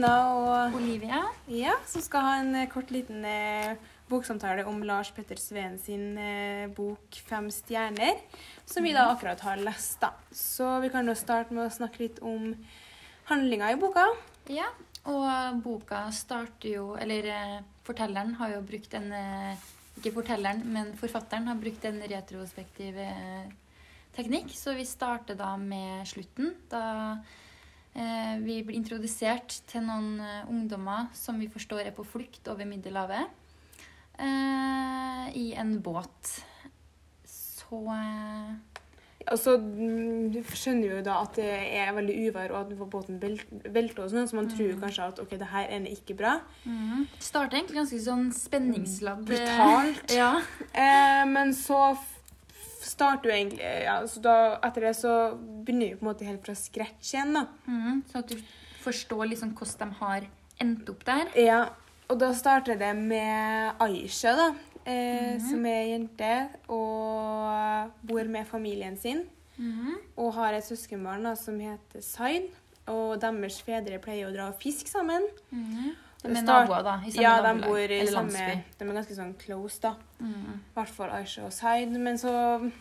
Ina og Olivia. Ja, som skal ha en eh, kort liten eh, boksamtale om Lars Petter Sveen sin eh, bok 'Fem stjerner', som vi da akkurat har lest. da. Så vi kan jo starte med å snakke litt om handlinga i boka. Ja, og boka starter jo Eller fortelleren har jo brukt en Ikke fortelleren, men forfatteren har brukt en retrospektiv teknikk. Så vi starter da med slutten. Da vi blir introdusert til noen eh, ungdommer som vi forstår er på flukt over Middelhavet. Eh, I en båt. Så eh, Og så mm, du skjønner jo da at det er veldig uvær, og at båten vel- velter og sånn, så man tror kanskje at ok, det her er ikke bra. mm, starter egentlig ganske sånn spenningsladd. eh, Brutalt. Ja. Eh, men så starter jo egentlig ja, så da, Etter det så begynner vi på en måte helt fra scratch igjen, da. Mm, så at du forstår liksom hvordan de har endt opp der. Ja, og da starter det med Aisha, da. Eh, Som er jente og bor med familien sin. Mhm. Og har et søskenbarn da, som heter Zaid. Og deres fedre pleier å dra og fiske sammen. Mhm. De start- naboer, da. I samme Ja, de bor i samme landsby. De er ganske sånn close, da. Mhm. I hvert fall Aisha og Zaid. Men så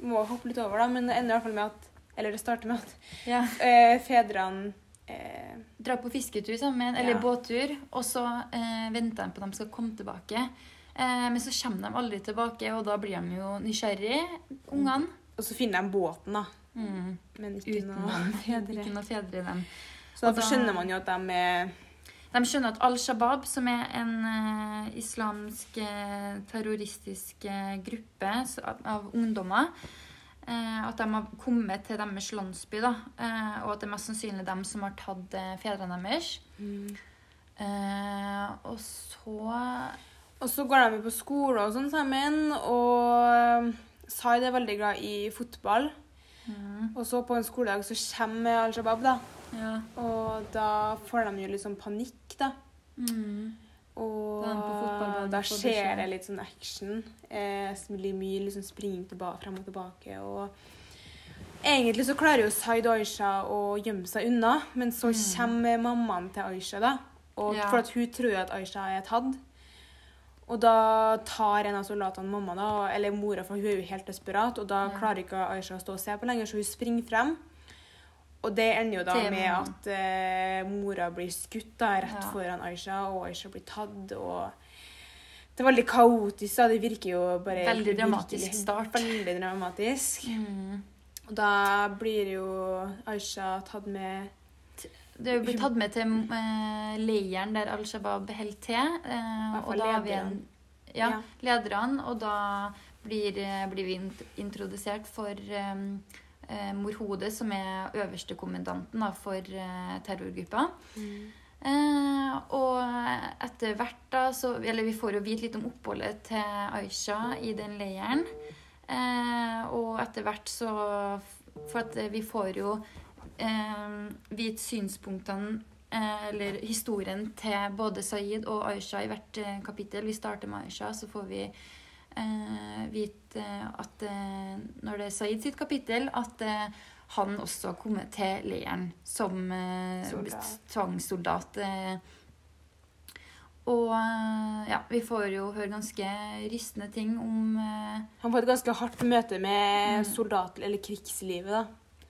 må hoppe litt over, da. Men det ender i hvert fall med at Eller det starter med at Ja. eh, fedrene eh, Drar på fisketur sammen, eller Ja. båttur, og så eh, venter de på at de skal komme tilbake. Eh, men så kommer de aldri tilbake, og da blir de jo nysgjerrige, ungene. Og så finner de båten, da. Mm. Men ikke Uten noe fedre. Ikke noe fedre i dem. Så da da- skjønner man jo at de er De skjønner at Al Shabaab, som er en uh, islamsk uh, terroristisk uh, gruppe av, av ungdommer, at de har kommet til deres landsby, da, og at det er mest sannsynlig dem som har tatt fedrene deres. Eh, og så Og så går de jo på skole og sånn sammen, og Zaid er veldig glad i fotball. mm, Og så på en skoledag så kommer Al Shabaab, da. Ja. Og da får de jo litt sånn panikk, da. Mm. Og Da er skjer det litt sånn action. Eh, veldig mye liksom springing tilbake, frem og tilbake. Og egentlig så klarer jo Zaid og Aisha å gjemme seg unna, men så kommer mammaen til Aisha, da. Og Mm. Ja. For at hun tror at Aisha er tatt. Og da tar en av soldatene mamma, da, eller mora, for hun er jo helt desperat. Og da Ja. klarer ikke Aisha å stå og se på lenger, så hun springer frem. Og det ender jo da Til med at eh, mora blir skutt da, rett Ja. foran Aisha, og Aisha blir tatt. og Det er veldig kaotisk. da, Det virker jo bare Veldig virkelig- dramatisk start. Veldig dramatisk. Mm. Og da blir jo Aisha tatt med Det er jo blitt tatt med til eh, leiren der Al Shabaab holder til. Eh, og da har vi en, ja, Ja. lederne. Og da blir, eh, blir vi introdusert for eh, eh, Mor Hode, som er øverstekommandanten da, for eh, terrorgruppa. Eh, og etter hvert da, så Eller vi får jo vite litt om oppholdet til Aisha i den leiren. Eh, og etter hvert så For at vi får jo eh, vite synspunktene eh, eller historien til både Saeed og Aisha i hvert eh, kapittel. Vi starter med Aisha, så får vi eh, vite at eh, når det er Said sitt kapittel, at eh, han også har kommet til leiren som eh, tvangssoldat. Eh, og eh, ja, vi får jo høre ganske rystende ting om eh, Han får et ganske hardt møte med Mm. soldat- eller krigslivet, da.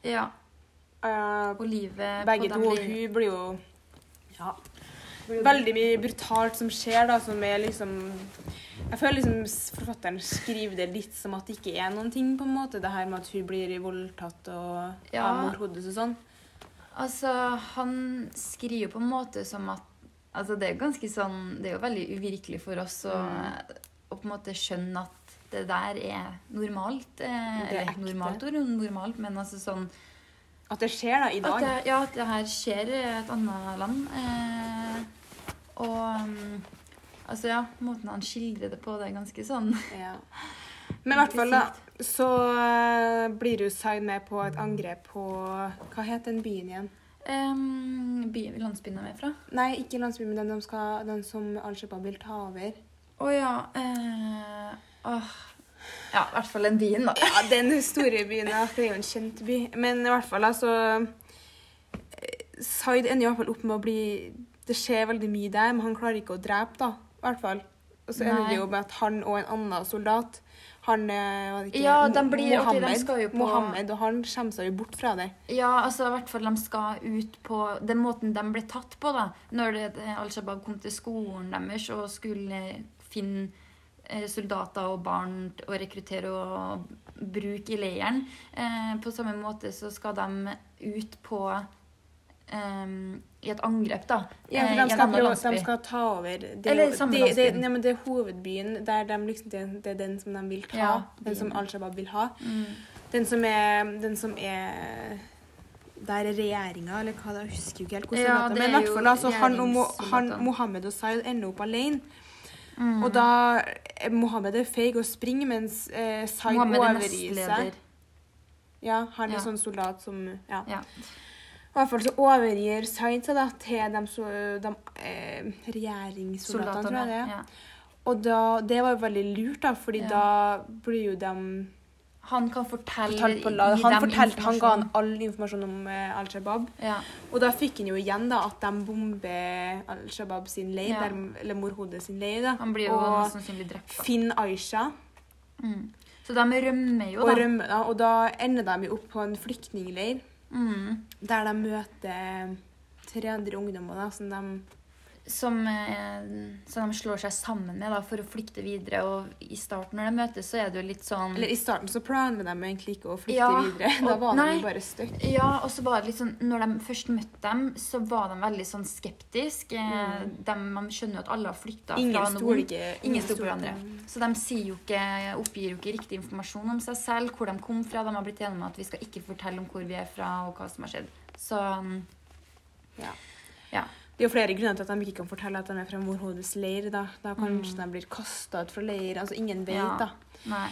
Ja, Uh, og livet begge på to. Og hun blir jo ja, veldig mye brutalt som skjer, da, som er liksom Jeg føler liksom forfatteren skriver det litt som at det ikke er noen ting, på en måte. Det her med at hun blir voldtatt og Ja. av mor og sånn. Altså, han skriver på en måte som at Altså, det er jo ganske sånn Det er jo veldig uvirkelig for oss å, Mm. å på en måte skjønne at det der er normalt. Eh, Det er eller normalt ord, normalt, men altså sånn At det skjer da, i at dag. det, Ja, at det her skjer i et annet land. Eh, og um, Altså, ja, måten han skildrer det på, det er ganske sånn Ja. Men i hvert fall, da, så eh, blir du Zaid med på et angrep på Hva het den byen igjen? um, by, Landsbyen de er fra. Nei, ikke landsbyen, men den, de skal, den som Al Shabaab vil ta over. Å ja eh, åh. Ja, i hvert fall den byen, da. Ja, den store byen, ja. Det er jo en kjent by. Men i hvert fall, altså Zaid ender i hvert fall opp med å bli Det skjer veldig mye der, men han klarer ikke å drepe, da. I hvert fall. Og så ender det jo med at han og en annen soldat han eh, ikke, Ja, de blir- Mohammed, jo på- Mohammed, og han kommer seg jo bort fra det. Ja, altså i hvert fall de skal ut på Den måten de ble tatt på, da. Når Al Shabaab kom til skolen deres og skulle finne eh, soldater og barn å rekruttere og bruke i leiren. Eh, på samme måte så skal de ut på Um, I et angrep, da. Ja, eh, for de skal, jo, de skal ta over Det, er Eller jo- samme det, det, nei, men det er hovedbyen der de liksom, det, er den som de vil ta. Ja, den som. Al Shabaab vil ha. Mm. Den som er, den som er Der er regjeringa, eller hva det er, jeg husker jo ikke helt hvordan Ja, det er. Men i er hvert fall, altså, han, og. Mohammed og Zaid ender opp alene. Mm. Og da er Mohammed er feig og springer, mens eh, Zaid er overgir seg. Ja, han er Ja. sånn soldat som Ja. Ja. I hvert fall så overgir Zaid seg da til de, så, de eh, regjeringssoldatene, tror jeg det er. Ja. Og da, det var jo veldig lurt, da, fordi da blir jo de Han kan fortelle fortalt på gi Han fortalte, han ga han all informasjon om eh, Al Shabaab. ja. Og da fikk han jo igjen da at de bomber Al Shabaab sin leir, Ja. eller Morhodet sin leir. da. Han blir jo og sannsynlig drept. da. finner Aisha Mm. Så de rømmer jo, og da. rømmer. da, Og da ender de jo opp på en flyktningleir Mm. der de møter tre andre ungdommer da, som de Som, eh, som de slår seg sammen med da, for å flykte videre. Og i starten, når de møtes, så er det jo litt sånn Eller i starten så planer de egentlig ikke å flykte Ja, videre. Da og- var de nei. bare stuck. Ja, og så var det litt sånn Når de først møtte dem, så var de veldig sånn skeptiske. Eh, Mm. De, man skjønner jo at alle har flykta fra noen. ikke Ingen stoler på hverandre. Så de sier jo ikke, oppgir jo ikke riktig informasjon om seg selv, hvor de kom fra. De har blitt enige om at vi skal ikke fortelle om hvor vi er fra, og hva som har skjedd. Så mm, Ja. Ja. Det er jo flere grunner til at de ikke kan fortelle at de er fra Morhodets leir. Da, da kanskje Mm. de blir kasta ut fra leir. Altså ingen vet, Ja. da. nei.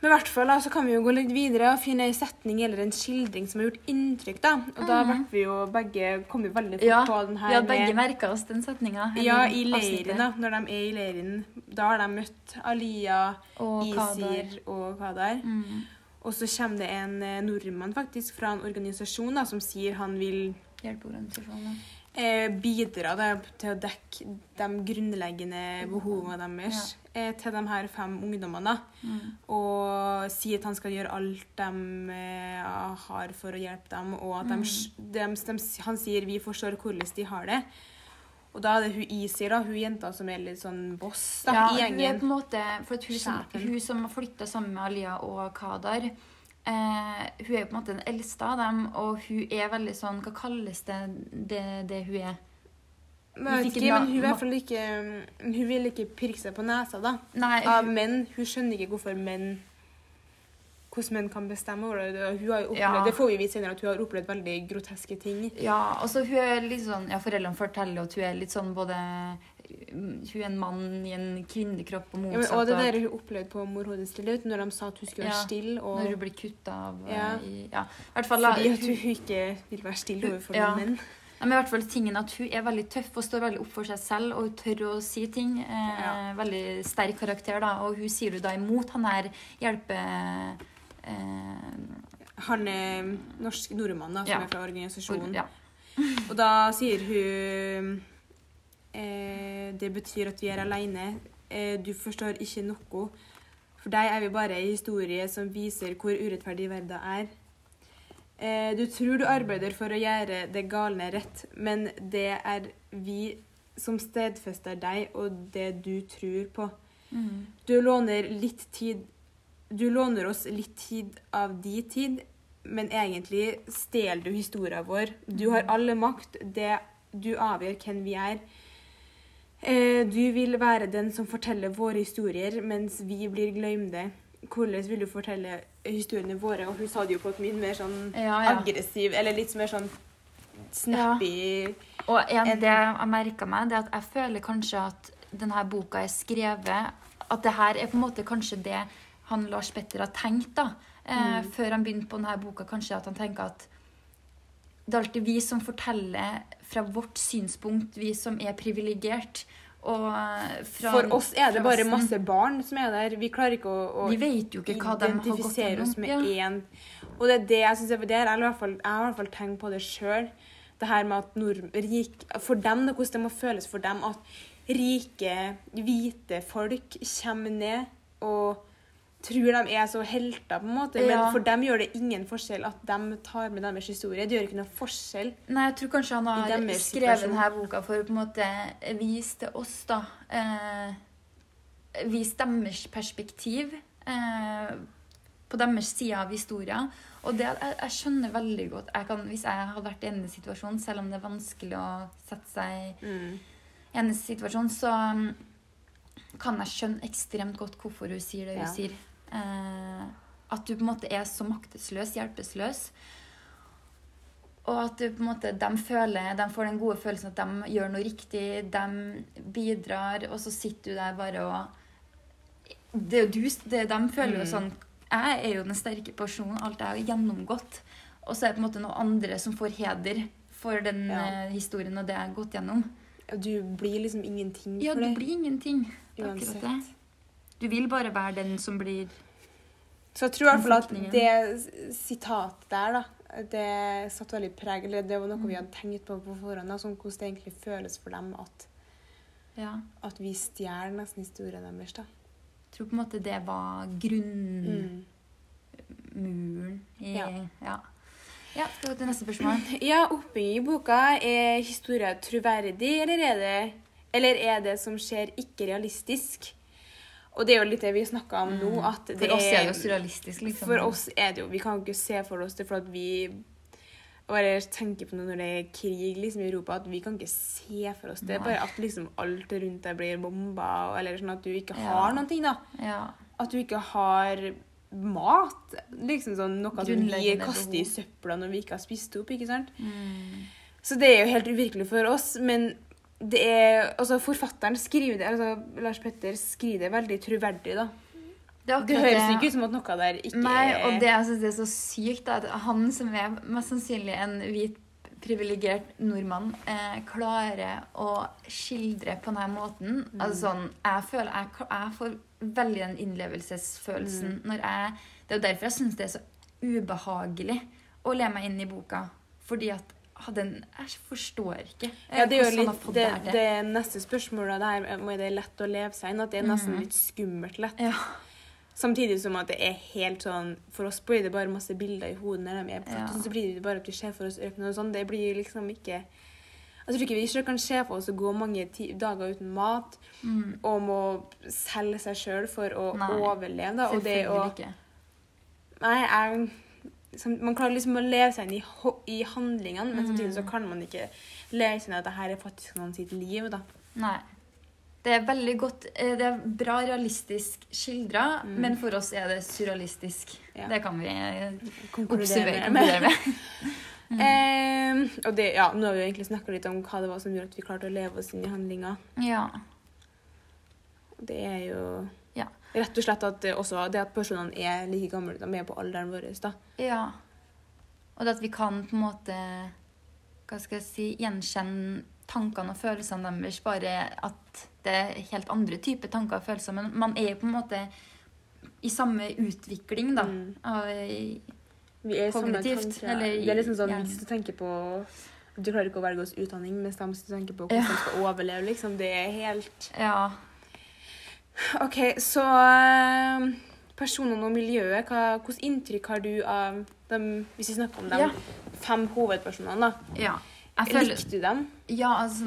Men i hvert fall da, så kan vi jo gå litt videre og finne en setning eller en skildring som har gjort inntrykk. da. Og da Mhm. ble vi jo begge kom jo veldig fort Ja, på den Vi her har begge merka oss den setninga. Ja, i leiren, da. Når de er i leiren. Da har de møtt Alia, Og. Isir og Kadar. Mm. Og så kommer det en eh, nordmann faktisk fra en organisasjon da, som sier han vil Hjelpeorganisasjonen. Eh, bidra da, til å dekke de grunnleggende behovene deres eh, til de her fem ungdommene. Mm. Og sier at han skal gjøre alt de eh, har for å hjelpe dem. Og at de, Mm. de, de, han sier vi forstår hvordan de har det. Og da er det hun Isir, da, hun jenta som er litt sånn boss da, Ja, i hun er gjengen. på en måte For hun, som, hun som flytta sammen med Alia og Kadar eh, Hun er jo på en måte den eldste av dem, og hun er veldig sånn Hva kalles det, det, det hun er? Men, jeg Hun vet ikke, men hun, er ikke, hun vil ikke pirke seg på nesa da, Nei, av menn. Hun skjønner ikke hvorfor menn hvordan menn kan bestemme over det. Hun har jo opplevd, Ja. Det får vi vite senere at hun har opplevd veldig groteske ting. ja, altså hun er litt sånn Ja, foreldrene forteller at hun er litt sånn både Hun er en mann i en kvinnekropp og og Ja, men, og det der hun opplevde på morhodet stille, når de sa at hun skulle være stille. Og, Når hun blir kutta av eh, Ja. i, Ja, fall fordi at hun ikke vil være stille overfor Ja. menn. Ja, men i hvert fall tingen at Hun er veldig tøff og står veldig opp for seg selv og hun tør å si ting. Eh, Ja. Veldig sterk karakter, da. Og hun sier jo da imot han her hjelpe... Eh, Han er norsk nordmann da, som Ja. er fra organisasjonen. ja. Og da sier hun eh, Det betyr at vi er alene. Eh, du forstår ikke noe. For deg er vi bare ei historie som viser hvor urettferdig verden er. Eh, du tror du arbeider for å gjøre det galne rett, men det er vi som stedfester deg og det du tror på. Mm. Du låner litt tid Du låner oss litt tid av din tid, men egentlig stjeler du historien vår. Du har alle makt. Det, du avgjør hvem vi er. Eh, du vil være den som forteller våre historier, mens vi blir glemte. Hvordan vil du fortelle historiene våre? Og hun sa det jo på et mye mer sånn Ja, ja. aggressiv, eller litt mer sånn snappy Og en, En- det jeg merka meg, det at jeg føler kanskje at denne boka er skrevet At det her er på en måte kanskje det han Lars Petter har tenkt, da. Eh, Mm. Før han begynte på denne boka, kanskje at han tenker at det er alltid vi som forteller fra vårt synspunkt, vi som er privilegert. Eh, For oss er det bare masse barn som er der. Vi klarer ikke å, å Vi vet jo ikke identifisere oss med Ja. én. Og det er det jeg syns er er, i hvert fall, Jeg har i hvert fall tenkt på det sjøl. det her med at nord, rik, For dem, da, hvordan det må føles for dem at rike, hvite folk kommer ned og tror de er så helter, på en måte. Men Ja. for dem gjør det ingen forskjell at de tar med deres historie. Det gjør ikke noe forskjell. Nei, jeg tror kanskje han har skrevet situasjon. denne boka for å på en måte vise til oss, da. Eh, vise deres perspektiv eh, på deres side av historien. Og det, jeg, jeg skjønner veldig godt jeg kan, Hvis jeg hadde vært i en situasjon, selv om det er vanskelig å sette seg Mm. i hennes situasjon, så um, kan jeg skjønne ekstremt godt hvorfor hun sier det hun Ja. sier. Eh, at du på en måte er så maktesløs, hjelpeløs. Og at du på en måte, de, føler, de får den gode følelsen at de gjør noe riktig, de bidrar, og så sitter du der bare og det er du, det, De føler jo Mm. sånn Jeg er jo den sterke personen, alt jeg har gjennomgått. Og så er det på en måte noen andre som får heder for den Ja. eh, historien og det jeg har gått gjennom. Du blir liksom ingenting Ja, du blir ingenting. Det er Uansett. akkurat det. Du vil bare være den som blir Så jeg tror i hvert fall at det sitatet der, da, det satt veldig preg Eller det var noe vi hadde tenkt på på forhånd, da, sånn hvordan det egentlig føles for dem at, Ja. at vi stjeler nesten historien deres. da. Jeg tror på en måte det var grunnmuren Mm. i Ja. ja. Ja, skal vi til neste spørsmål? Ja, oppbygging i boka. Er historien troverdig, eller er det Eller er det som skjer, ikke realistisk? Og det er jo litt det vi snakka om nå. at det Mm. For oss er det jo surrealistisk, liksom. For oss er det jo Vi kan jo ikke se for oss det, for at vi bare tenker på det når det er krig liksom, i Europa, at vi kan ikke se for oss det. Nei. Bare at liksom alt rundt deg blir bomba, eller sånn at du ikke Ja. har noen ting. da. Ja. At du ikke har mat. Liksom sånn Noe som vi kaster i søpla når vi ikke har spist opp. ikke sant? Mm. Så det er jo helt uvirkelig for oss, men det er, altså Forfatteren skriver det, altså Lars Petter skriver det veldig troverdig. da. Det, Det høres ikke ut som at noe der ikke Nei, og det synes det er så sykt, da, at han som er mest sannsynlig en hvit, privilegert nordmann, eh, klarer å skildre på denne måten. Mm. Altså sånn, jeg føler, jeg, jeg får veldig den innlevelsesfølelsen Mm. når jeg Det er jo derfor jeg syns det er så ubehagelig å le meg inn i boka. Fordi at ah, den, Jeg forstår ikke Ja, det er litt det, det det neste spørsmålet der om det er lett å leve seg inn. At det er nesten Mhm. litt skummelt lett. Ja. Samtidig som at det er helt sånn For oss blir det bare masse bilder i hodet når de er på Ja. Så blir det bare at vi ser for oss ørkenen og sånn. Det blir liksom ikke Jeg tror ikke vi selv kan se for oss å gå mange dager uten mat Mm. og må selge seg sjøl for å Nei, overleve. Da. Og det å ikke. Nei, jeg som, Man klarer liksom å leve seg inn i, i handlingene, men samtidig så Mm. kan man ikke leve seg inn i at det her er faktisk noen sitt liv. da. Nei. Det er veldig godt eh, Det er bra realistisk skildra, Mm. men for oss er det surrealistisk. Ja. Det kan vi eh, Konkludere observere med. med. Eh, og det, ja, nå har vi jo egentlig snakka litt om hva det var som gjorde at vi klarte å leve oss inn i handlinga. Ja. Det er jo Ja. rett og slett at det, det at personene er like gamle, de er på alderen vår. da. ja. Og at vi kan på en måte Hva skal jeg si Gjenkjenne tankene og følelsene deres, bare at det er helt andre typer tanker og følelser. Men man er på en måte i samme utvikling, da. Mm. Av, Vi er samme Kognitivt, tanker. eller Det er liksom sånn hvis du tenker på Du klarer ikke å velge oss utdanning mens de tenker på hvordan Ja. de skal overleve. liksom. Det er helt ja. OK, så eh, Personene og miljøet, hva, hvilket inntrykk har du av dem, hvis vi snakker om de Ja. fem hovedpersonene? da? ja. Føler, Likte du dem? Ja, altså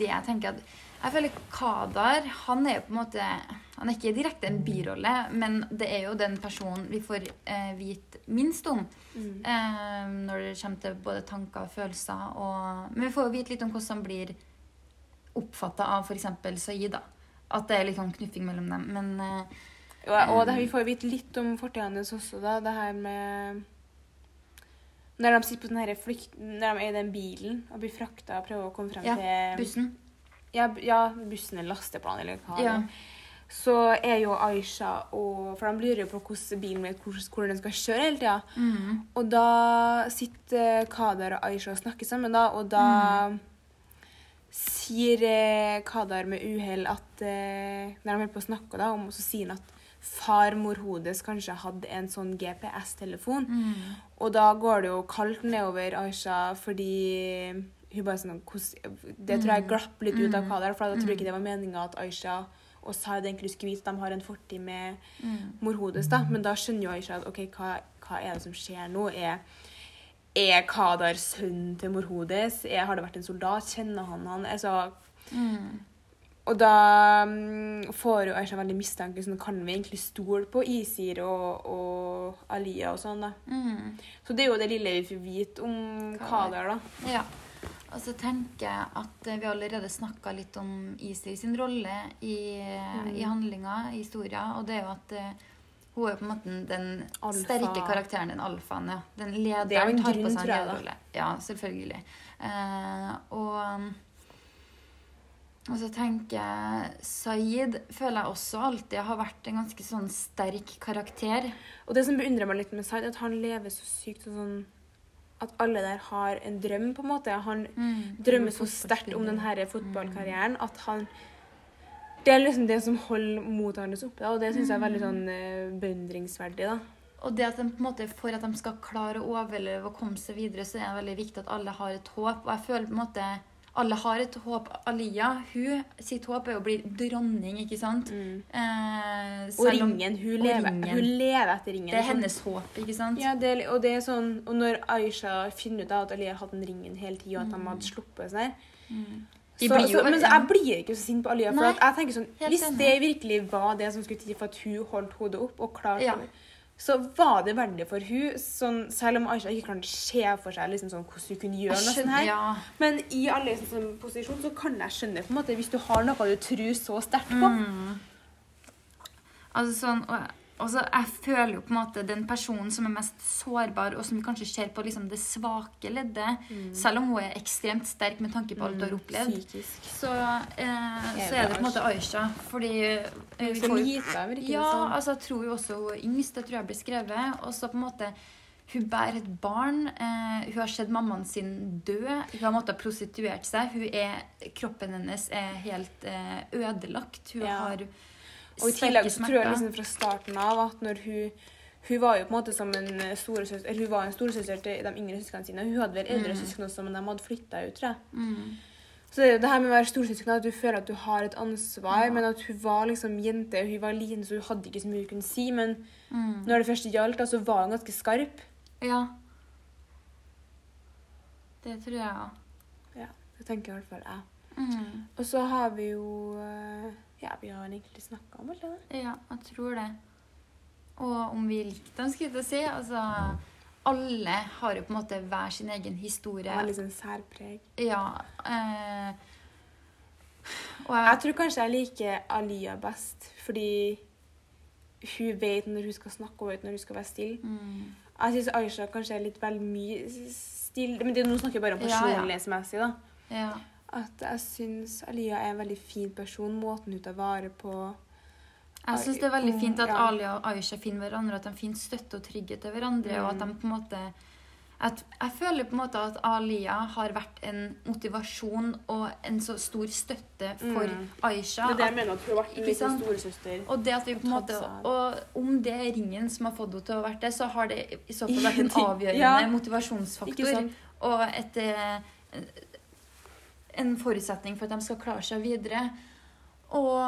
det jeg tenker at Jeg føler Kadar, han er jo på en måte Han er ikke direkte en birolle, men det er jo den personen vi får eh, vite minst om. Mm. Eh, når det kommer til både tanker og følelser. Og, men vi får jo vite litt om hvordan han blir oppfatta av f.eks. Saeed. da. At det er litt sånn knuffing mellom dem. Men uh, Og, og det, vi får jo vite litt om fortida hennes også, da. Det her med Når de sitter på den her flykt... Når de er i den bilen og blir frakta og prøver å komme frem Ja, til bussen Ja, ja, bussen eller lasteplanen eller hva Ja. er. Så er jo Aisha og For de lurer jo på hvordan bilen vet hvor, hvor den skal kjøre hele tida. mm. Og da sitter Kader og Aisha og snakker sammen, da, og da sier eh, Kadar med uhell at eh, Når de holder på å snakke, da, om, så sier han at farmor Hodes kanskje hadde en sånn GPS-telefon. Mm. Og da går det jo kaldt nedover Aisha fordi hun bare sånn Det tror jeg glapp litt ut av Mm. er, for da tror jeg Mm. ikke det var meninga at Aisha og Zaid egentlig skulle vite at de har en fortid med Mm. mor Hodes, da. Men da skjønner jo Aisha at OK, hva, hva er det som skjer nå? Er, er Kadar sønnen til Morhodes? Er- Har det vært en soldat? Kjenner han han? Altså, Mm. og da mm, får jo Aisha veldig mistanke. Sånn, kan vi egentlig stole på Isir og, og Aliya og sånn, da? Mm. Så det er jo det lille vi får vite om Kadar. Kadar, da. Ja. Og så tenker jeg at eh, vi allerede snakka litt om Isir sin rolle i, Mm. i handlinga, i historia, og det er jo at eh, hun er på en måte den Alfa. sterke karakteren, den alfaen, ja. Den lederen Det er jo en på grunn, seg en tror jeg, da. lederrolle. Ja, selvfølgelig. Eh, og og så tenker jeg Saeed føler jeg også alltid har vært en ganske sånn sterk karakter. Og det som beundrer meg litt med Saeed, er at han lever så sykt og sånn At alle der har en drøm, på en måte. Han drømmer så sterkt om denne fotballkarrieren at han Det er liksom det som holder hans oppe, og det syns jeg er veldig sånn eh, beundringsverdig. da. Og det at de, på en måte, For at de skal klare å overleve og komme seg videre, så er det veldig viktig at alle har et håp. Og jeg føler på en måte alle har et håp. Alia, hun, sitt håp er å bli dronning, ikke sant? Eh, Og ringen. Hun og lever, ringen. hun lever etter ringen. Det er sånn. hennes håp, ikke sant? Ja, det, og det er sånn, og når Aisha finner ut at Aliya hadde den ringen hele tida, at de hadde sluppet seg Mm. Så, så, Men så, jeg blir ikke så sint på Alia. For at jeg tenker sånn, Hvis det virkelig var det som skulle til for at hun holdt hodet opp og klarte Ja. så var det veldig for hun, sånn, selv om Aisha ikke kan se for seg liksom sånn, hvordan hun kunne gjøre noe sånt her. Ja. Men i Alias sånn, posisjon så kan jeg skjønne på en måte, hvis du har noe du tror så sterkt på. Mm. Altså sånn, og, og så jeg føler jo på en måte den personen som er mest sårbar, og som vi kanskje ser på liksom det svake leddet, selv om hun er ekstremt sterk med tanke på alt hun har opplevd, Mm. Psykisk. så, eh, så er det på en måte Aisha. Fordi eh, vi får Gita, virker Ja, altså jeg tror jo også hun er yngst, det tror jeg blir skrevet. Og så på en måte hun bærer et barn. Eh, hun har sett mammaen sin dø. Hun har måttet prostituert seg. Er, kroppen hennes er helt eh, ødelagt. Hun Ja. har Og i tillegg så tror jeg liksom fra starten av at når hun hun var jo på en måte som en storesøster eller hun var en storesøster til de yngre søsknene sine. Hun hadde vel eldre Mm. søsken også, men de hadde flytta ut, tror jeg. mm. Så det, er jo det her med å være storesøsken, at du føler at du har et ansvar, Ja. men at hun var liksom jente, hun var liten, så hun hadde ikke så mye hun kunne si. Men Mm. når det først gjaldt, så var hun ganske skarp. Ja. Det tror jeg òg. Det tenker i hvert fall jeg. Mm. Og så har vi jo eh, Ja, vi har egentlig snakka om alt det. der. Ja, jeg tror det. Og om vi likte dem, skulle jeg si. Altså, alle har jo på en måte hver sin egen historie. Og liksom særpreg. Ja. Eh, og jeg, Jeg tror kanskje jeg liker Alia best, fordi hun vet når hun skal snakke og vet når hun skal være stille. mm, Jeg syns Aisha kanskje er litt vel mye stille Men det, nå snakker jeg bare om Ja, ja. personlighetsmessig, da. ja. At jeg syns Alia er en veldig fin person. Måten hun tar vare på Jeg syns det er veldig fint at Ja. Ali og Aisha finner hverandre, at de finner støtte og trygghet til hverandre, og at de på en måte at Jeg føler på en måte at Alia har vært en motivasjon og en så stor støtte for Mm. Aisha. Det er det jeg at- mener, at hun har vært en liten storesøster. Og det at vi på en måte, og om det er ringen som har fått henne til å være det, så har det i så fall vært en avgjørende Ja. Ikke motivasjonsfaktor. sant? Og et, eh, en forutsetning for at de skal klare seg videre. Og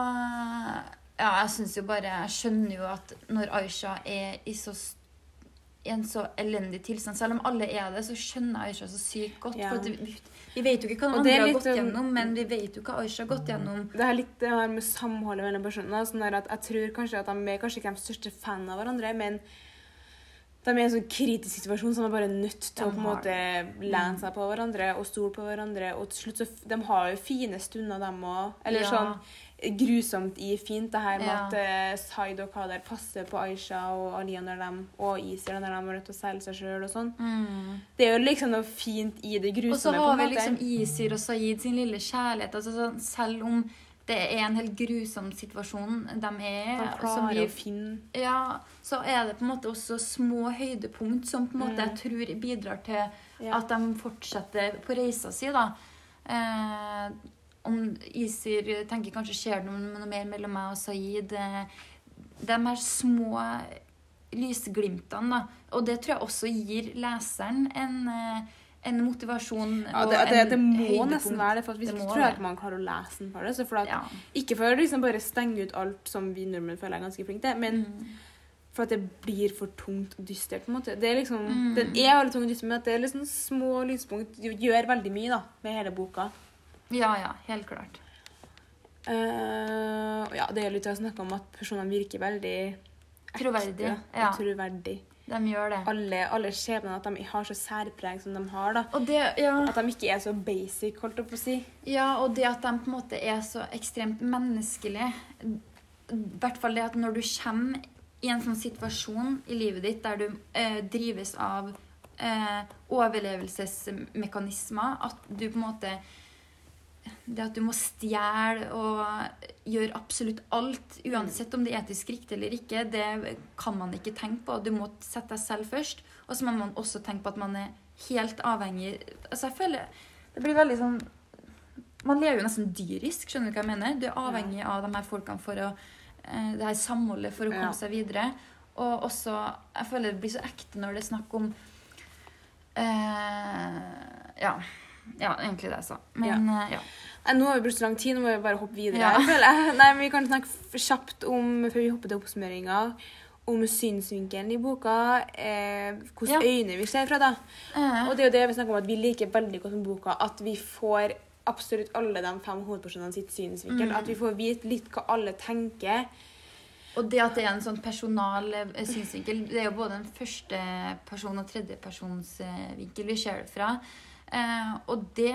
ja, jeg syns jo bare Jeg skjønner jo at når Aisha er i så i en så elendig tilstand Selv om alle er det, så skjønner Aisha så sykt godt. Ja. For vi, vi vet jo ikke hva andre har gått sånn- gjennom, men vi vet jo hva Aisha har gått gjennom. Det er litt det her med samholdet mellom personene. Sånn at jeg tror kanskje at de er kanskje ikke de største fan av hverandre, men de er i en sånn kritisk situasjon som er bare nødt til De å på en måte lene seg på hverandre og stole på hverandre. Og til slutt så De har jo fine stunder, dem òg. Eller Ja. sånn grusomt i fint, det her med Ja. at uh, Zaid og Kader passer på Aisha og Aliya når de, og Isir når de har nødt til å selge seg sjøl og sånn. Mm. Det er jo liksom noe fint i det grusomme. Og så har vi liksom Isir og Saeed sin lille kjærlighet. Altså, sånn, selv om det er en helt grusom situasjon de er De klarer vi, å finne ja, Så er det på en måte også små høydepunkt som på en måte Mm. jeg tror bidrar til ja. at de fortsetter på reisa si. da. Eh, om Isir tenker kanskje skjer det noe, noe mer mellom meg og Saeed. Eh, de her små lysglimtene, da. Og det tror jeg også gir leseren en, eh, en motivasjon Ja, det, det, det må nesten være det, for hvis Det ikke tror jeg ikke man klarer å lese den for det. Så for at, Ja. Ikke for å liksom bare stenge ut alt som vi nordmenn føler er ganske flinke til, men Mm. for at det blir for tungt og dystert. på en måte. Det er liksom, Mm. Den er veldig tung og dyster, men at det er liksom små lyspunkt gjør veldig mye da, med hele boka. ja, ja, helt klart. Uh, ja, det er litt å snakke om at personene virker veldig Troverdig ekte ja. og troverdige. De gjør det. Alle, alle skjebnene, at de har så særpreg som de har. da. Det, ja. At de ikke er så basic, holdt jeg på å si. Ja, og det at de på en måte er så ekstremt menneskelige. I hvert fall det at når du kommer i en sånn situasjon i livet ditt der du eh, drives av eh, overlevelsesmekanismer, at du på en måte Det at du må stjele og gjøre absolutt alt, uansett om det er etisk riktig eller ikke, det kan man ikke tenke på. Du må sette deg selv først. Og så må man også tenke på at man er helt avhengig Altså, jeg føler Det blir veldig sånn man lever jo nesten dyrisk, skjønner du hva jeg mener? Du er avhengig av de her folkene for å eh, Det her samholdet for å komme seg videre. Og også Jeg føler det blir så ekte når det er snakk om eh, Ja. Ja, egentlig det jeg sa. Men eh, ja. Nå har vi brukt så lang tid, nå må vi bare hoppe videre. Ja. Jeg føler jeg. Nei, men Vi kan snakke kjapt om, før vi hopper til oppsummeringa, om synsvinkelen i boka. Eh, Hvilke Ja. øyne vi ser fra. da. Eh, Og det er jo det vi snakker om at vi liker veldig godt med boka. At vi får absolutt alle de fem hovedpersonene sitt synsvinkel. Mm. At vi får vite litt hva alle tenker. Og det at det er en sånn personal eh, synsvinkel Det er jo både en førsteperson- og tredjepersonsvinkel vi ser det fra. Eh, og det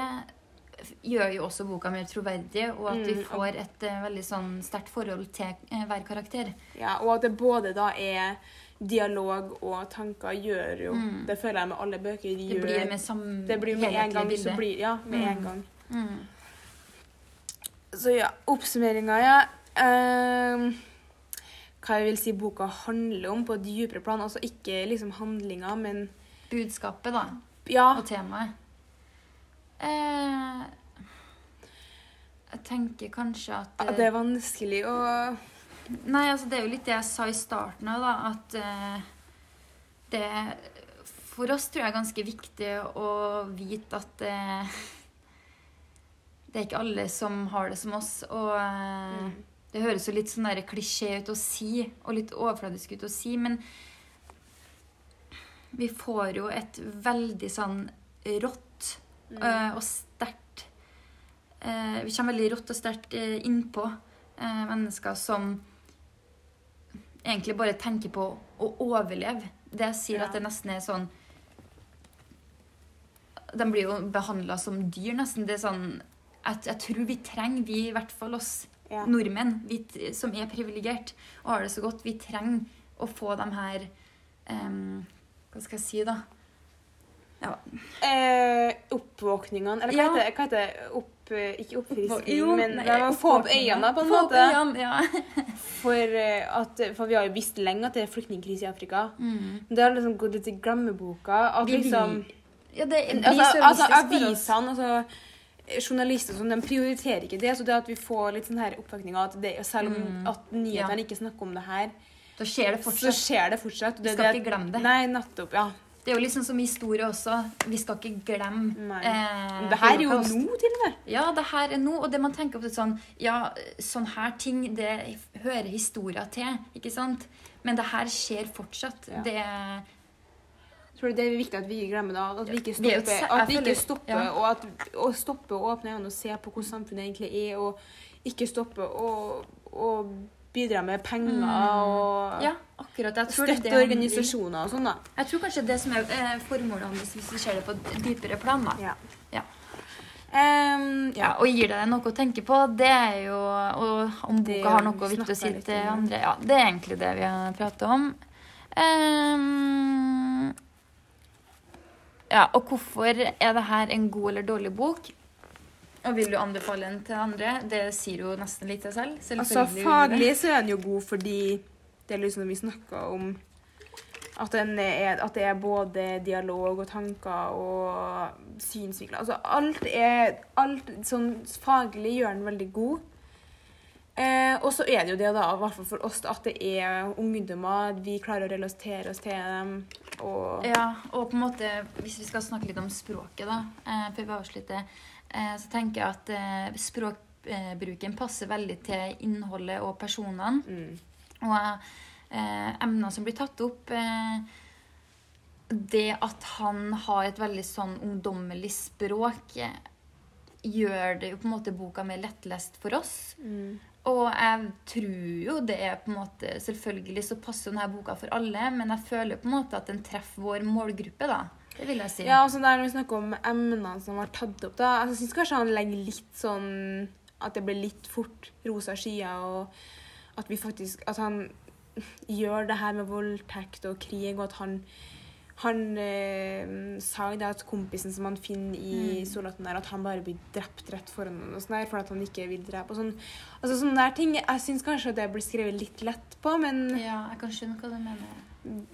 gjør jo også boka mer troverdig, og at vi Mm, får et uh, veldig sånn sterkt forhold til uh, hver karakter. Ja, og at det både da er dialog og tanker, gjør jo Mm. Det føler jeg med alle bøker. De Det gjør, blir med sam det blir med en gang. Så blir, ja, med en Mm. gang. Mm. Så ja, oppsummeringa, ja. Ehm, hva jeg vil si boka handler om på et dypere plan. Altså ikke liksom handlinga, men Budskapet, da, ja. og temaet. Eh, jeg tenker kanskje at at Det er vanskelig å Nei, altså det er jo litt det jeg sa i starten òg, da, at eh, det For oss tror jeg er ganske viktig å vite at eh, det er ikke alle som har det som oss. Og eh, Mm. det høres jo litt sånn der klisjé ut å si, og litt overfladisk ut å si, men vi får jo et veldig sånn rått Mm. eh, og sterkt eh, Vi kommer veldig rått og sterkt eh, innpå mennesker som egentlig bare tenker på å overleve. Det jeg sier Ja. at det nesten er sånn De blir jo behandla som dyr, nesten. Det er sånn jeg, jeg tror vi trenger, vi i hvert fall oss Ja. nordmenn vi, som er privilegert og har det så godt, vi trenger å få de her um, Hva skal jeg si, da? Ja, Eh, oppvåkningene Eller hva Ja. heter det? Hva heter det? Opp, eh, ikke oppfriskning, Jo, men nei, å få opp øynene, på en Få måte. øynene, ja. For, eh, at, for vi har jo visst lenge at det er flyktningkrise i Afrika. Mm. Det har liksom gått litt i glemmeboka. At Vi liksom ja, det altså, altså. Avisene, altså journalister og sånn, de prioriterer ikke det. Så det at vi får litt sånn her oppvåkninger at det, selv om Mm. at nyhetene ikke snakker om det her, Da skjer det så fortsatt. skjer det fortsatt. Vi det- skal ikke glemme det. Nei, nettopp. Ja. Det er jo liksom som historie også. Vi skal ikke glemme eh, det her er jo nå, til og med. Ja, det her er nå. Og det man tenker på, sånn Ja, sånn her ting, det hører historia til, ikke sant? Men det her skjer fortsatt. Ja. Det Tror du det er viktig at vi ikke glemmer det. At vi ikke er stopper, vi at vi ikke stopper ja. og at, å stopper å åpne øynene og se på hvordan samfunnet egentlig er, og ikke stoppe å, å bidra med penger og Ja, akkurat. Jeg tror støtte organisasjoner og sånn, da. Jeg tror kanskje det som er eh, formålet hans, hvis vi ser det på et dypere plan, da. Ja. Ja. Um, Ja, og gir deg noe å tenke på, det er jo Og om Det boka har noe snakker å si til andre Ja, det er egentlig det vi har pratet om. Um, ja, og hvorfor er det her en god eller dårlig bok? Og vil du anbefale den til andre? Det sier jo nesten litt seg selv. Altså, faglig så er den jo god fordi det er liksom vi snakker om at, den er, at det er både dialog og tanker og synsvinkler. Altså alt er alt sånn faglig gjør den veldig god. Eh, og så er det jo det, da, i hvert fall for oss, at det er ungdommer. Vi klarer å relatere oss til dem. Og Ja, og på en måte, hvis vi skal snakke litt om språket, da, eh, før vi avslutter, eh, så tenker jeg at eh, språkbruken passer veldig til innholdet og personene. mm, Og eh, emner som blir tatt opp eh, Det at han har et veldig sånn ungdommelig språk, gjør det jo på en måte boka mer lettlest for oss. mm. Og jeg tror jo det er på en måte Selvfølgelig så passer denne boka for alle, men jeg føler på en måte at den treffer vår målgruppe, da. Det vil jeg si. Ja, altså der når vi snakker om emnene som var tatt opp, da altså, Jeg syns kanskje han legger litt sånn At det blir litt fort rosa skyer, og at vi faktisk At han gjør det her med voldtekt og krig, og at han han eh, sa jo det at kompisen som han finner i Mm. soldaten der, at han bare blir drept rett foran ham sånn for at han ikke vil drepe. og sånn. Altså Sånne der ting. Jeg syns kanskje at det blir skrevet litt lett på, men Ja, jeg kan skjønne hva du mener.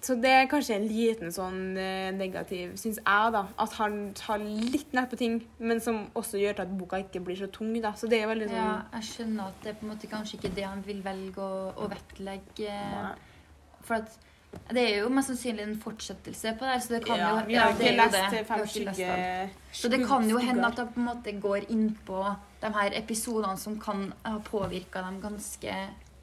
så det er kanskje en liten sånn eh, negativ, syns jeg, da. At han tar litt nett på ting, men som også gjør til at boka ikke blir så tung, da. Så det er veldig sånn Ja, jeg skjønner at det er på en måte kanskje ikke det han vil velge å, å vektlegge. Nei. For at det er jo mest sannsynlig en fortsettelse på det så det kan ja, jo vi har ikke lest det. Fem skygge... Så det kan jo hende at det på en måte går inn på de her episodene som kan ha påvirka dem ganske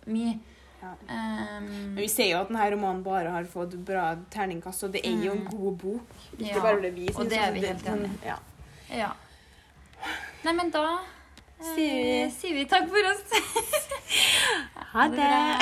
mye. Ja. Um, Men vi ser jo at denne romanen bare har fått bra terningkast, og det er jo en Mm. god bok. Ikke Ja, bare det vi syns. og det er vi helt enig i. Ja. ja. Nei, men da Sier vi- eh, sier vi takk for oss. Ha bra.